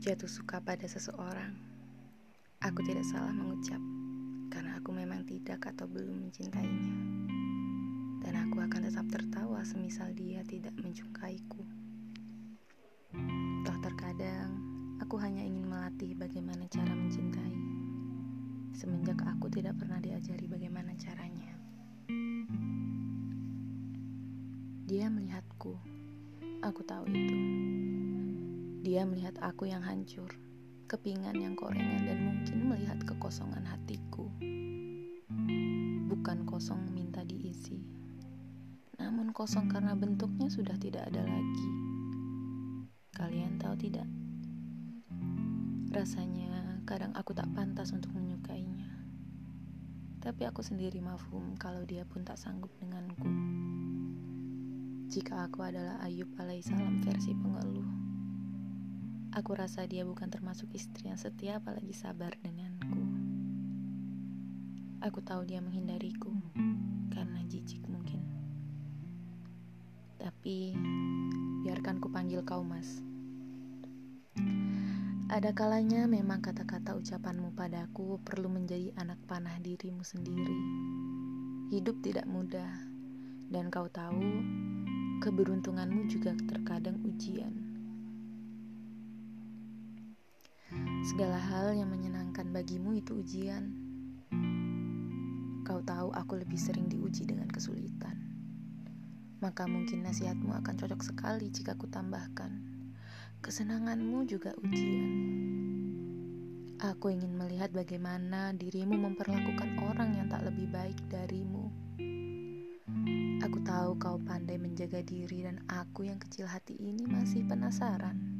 jatuh suka pada seseorang, aku tidak salah mengucap karena aku memang tidak atau belum mencintainya. Dan aku akan tetap tertawa semisal dia tidak mencukaiku. Toh terkadang aku hanya ingin melatih bagaimana cara mencintai. Semenjak aku tidak pernah diajari bagaimana caranya. Dia melihatku. Aku tahu itu. Dia melihat aku yang hancur, kepingan yang korengan dan mungkin melihat kekosongan hatiku. Bukan kosong minta diisi, namun kosong karena bentuknya sudah tidak ada lagi. Kalian tahu tidak? Rasanya kadang aku tak pantas untuk menyukainya. Tapi aku sendiri mafhum kalau dia pun tak sanggup denganku. Jika aku adalah Ayub alaihissalam versi pengeluh, Aku rasa dia bukan termasuk istri yang setia apalagi sabar denganku. Aku tahu dia menghindariku karena jijik mungkin. Tapi biarkan ku panggil kau mas. Ada kalanya memang kata-kata ucapanmu padaku perlu menjadi anak panah dirimu sendiri. Hidup tidak mudah, dan kau tahu keberuntunganmu juga terkadang ujian. Segala hal yang menyenangkan bagimu itu ujian. Kau tahu aku lebih sering diuji dengan kesulitan. Maka mungkin nasihatmu akan cocok sekali jika ku tambahkan. Kesenanganmu juga ujian. Aku ingin melihat bagaimana dirimu memperlakukan orang yang tak lebih baik darimu. Aku tahu kau pandai menjaga diri dan aku yang kecil hati ini masih penasaran.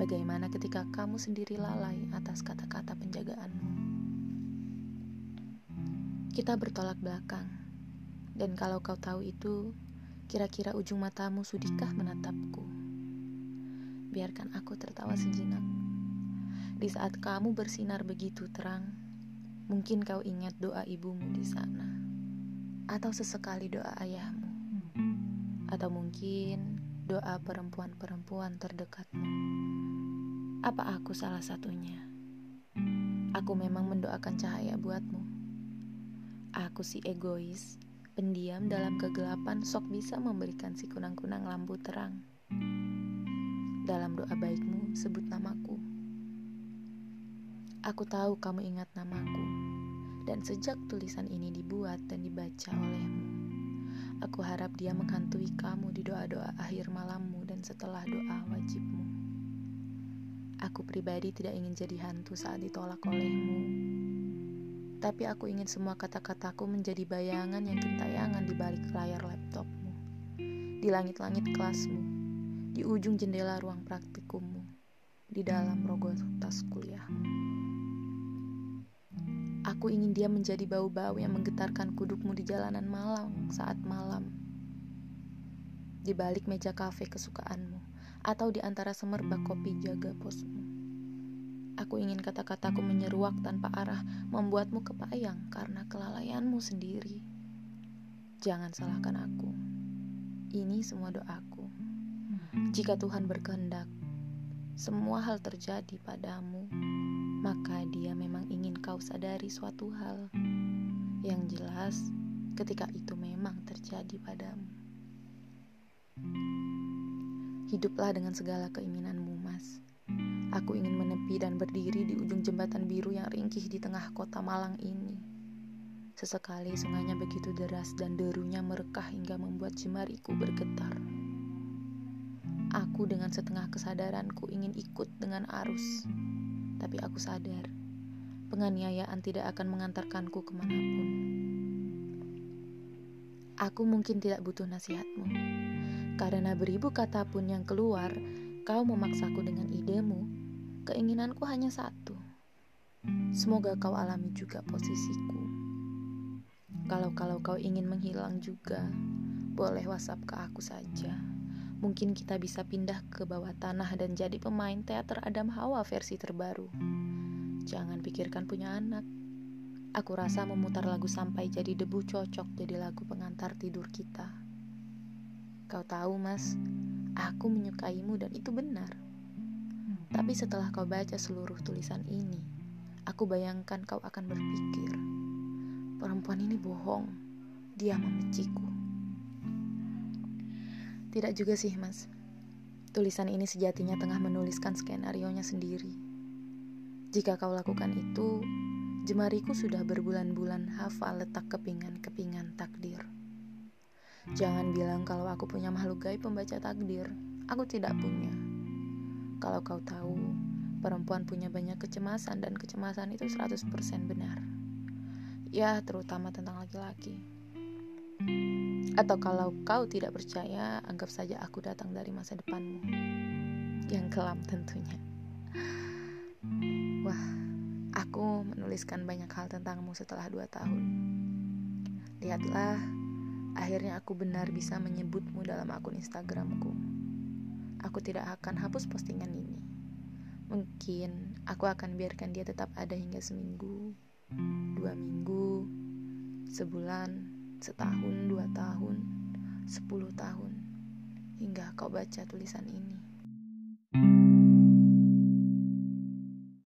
Bagaimana ketika kamu sendiri lalai atas kata-kata penjagaanmu? Kita bertolak belakang, dan kalau kau tahu itu, kira-kira ujung matamu sudikah menatapku? Biarkan aku tertawa sejenak. Di saat kamu bersinar begitu terang, mungkin kau ingat doa ibumu di sana, atau sesekali doa ayahmu, atau mungkin doa perempuan-perempuan terdekatmu. Apa aku salah satunya? Aku memang mendoakan cahaya buatmu. Aku si egois, pendiam dalam kegelapan sok bisa memberikan si kunang-kunang lampu terang. Dalam doa baikmu, sebut namaku. Aku tahu kamu ingat namaku, dan sejak tulisan ini dibuat dan dibaca olehmu, aku harap dia menghantui kamu di doa-doa akhir malammu dan setelah doa wajibmu. Aku pribadi tidak ingin jadi hantu saat ditolak olehmu. Tapi aku ingin semua kata-kataku menjadi bayangan yang gentayangan di balik layar laptopmu, di langit-langit kelasmu, di ujung jendela ruang praktikummu, di dalam rogo tas kuliahmu. Aku ingin dia menjadi bau-bau yang menggetarkan kudukmu di jalanan malam saat malam. Di balik meja kafe kesukaanmu atau di antara semerbak kopi jaga posmu. Aku ingin kata-kataku menyeruak tanpa arah, membuatmu kepayang karena kelalaianmu sendiri. Jangan salahkan aku. Ini semua doaku. Jika Tuhan berkehendak, semua hal terjadi padamu, maka Dia memang ingin kau sadari suatu hal. Yang jelas, ketika itu memang terjadi padamu. Hiduplah dengan segala keinginanmu, Mas. Aku ingin menepi dan berdiri di ujung jembatan biru yang ringkih di tengah kota Malang ini. Sesekali sungainya begitu deras dan derunya merekah hingga membuat jemariku bergetar. Aku dengan setengah kesadaranku ingin ikut dengan arus, tapi aku sadar penganiayaan tidak akan mengantarkanku ke mana pun. Aku mungkin tidak butuh nasihatmu, karena beribu kata pun yang keluar, kau memaksaku dengan idemu. Keinginanku hanya satu. Semoga kau alami juga posisiku. Kalau-kalau kau ingin menghilang juga, boleh WhatsApp ke aku saja. Mungkin kita bisa pindah ke bawah tanah dan jadi pemain teater Adam Hawa versi terbaru. Jangan pikirkan punya anak. Aku rasa memutar lagu sampai jadi debu cocok jadi lagu pengantar tidur kita. Kau tahu, Mas, aku menyukaimu dan itu benar. Tapi setelah kau baca seluruh tulisan ini, aku bayangkan kau akan berpikir, perempuan ini bohong, dia memeciku. Tidak juga sih, Mas. Tulisan ini sejatinya tengah menuliskan skenario-nya sendiri. Jika kau lakukan itu, jemariku sudah berbulan-bulan hafal letak kepingan-kepingan takdir. Jangan bilang kalau aku punya makhluk gaib pembaca takdir. Aku tidak punya. Kalau kau tahu, perempuan punya banyak kecemasan dan kecemasan itu 100% benar. Ya, terutama tentang laki-laki. Atau kalau kau tidak percaya, anggap saja aku datang dari masa depanmu. Yang kelam tentunya. Wah, aku menuliskan banyak hal tentangmu setelah dua tahun. Lihatlah, akhirnya aku benar bisa menyebutmu dalam akun Instagramku aku tidak akan hapus postingan ini. Mungkin aku akan biarkan dia tetap ada hingga seminggu, dua minggu, sebulan, setahun, dua tahun, sepuluh tahun, hingga kau baca tulisan ini.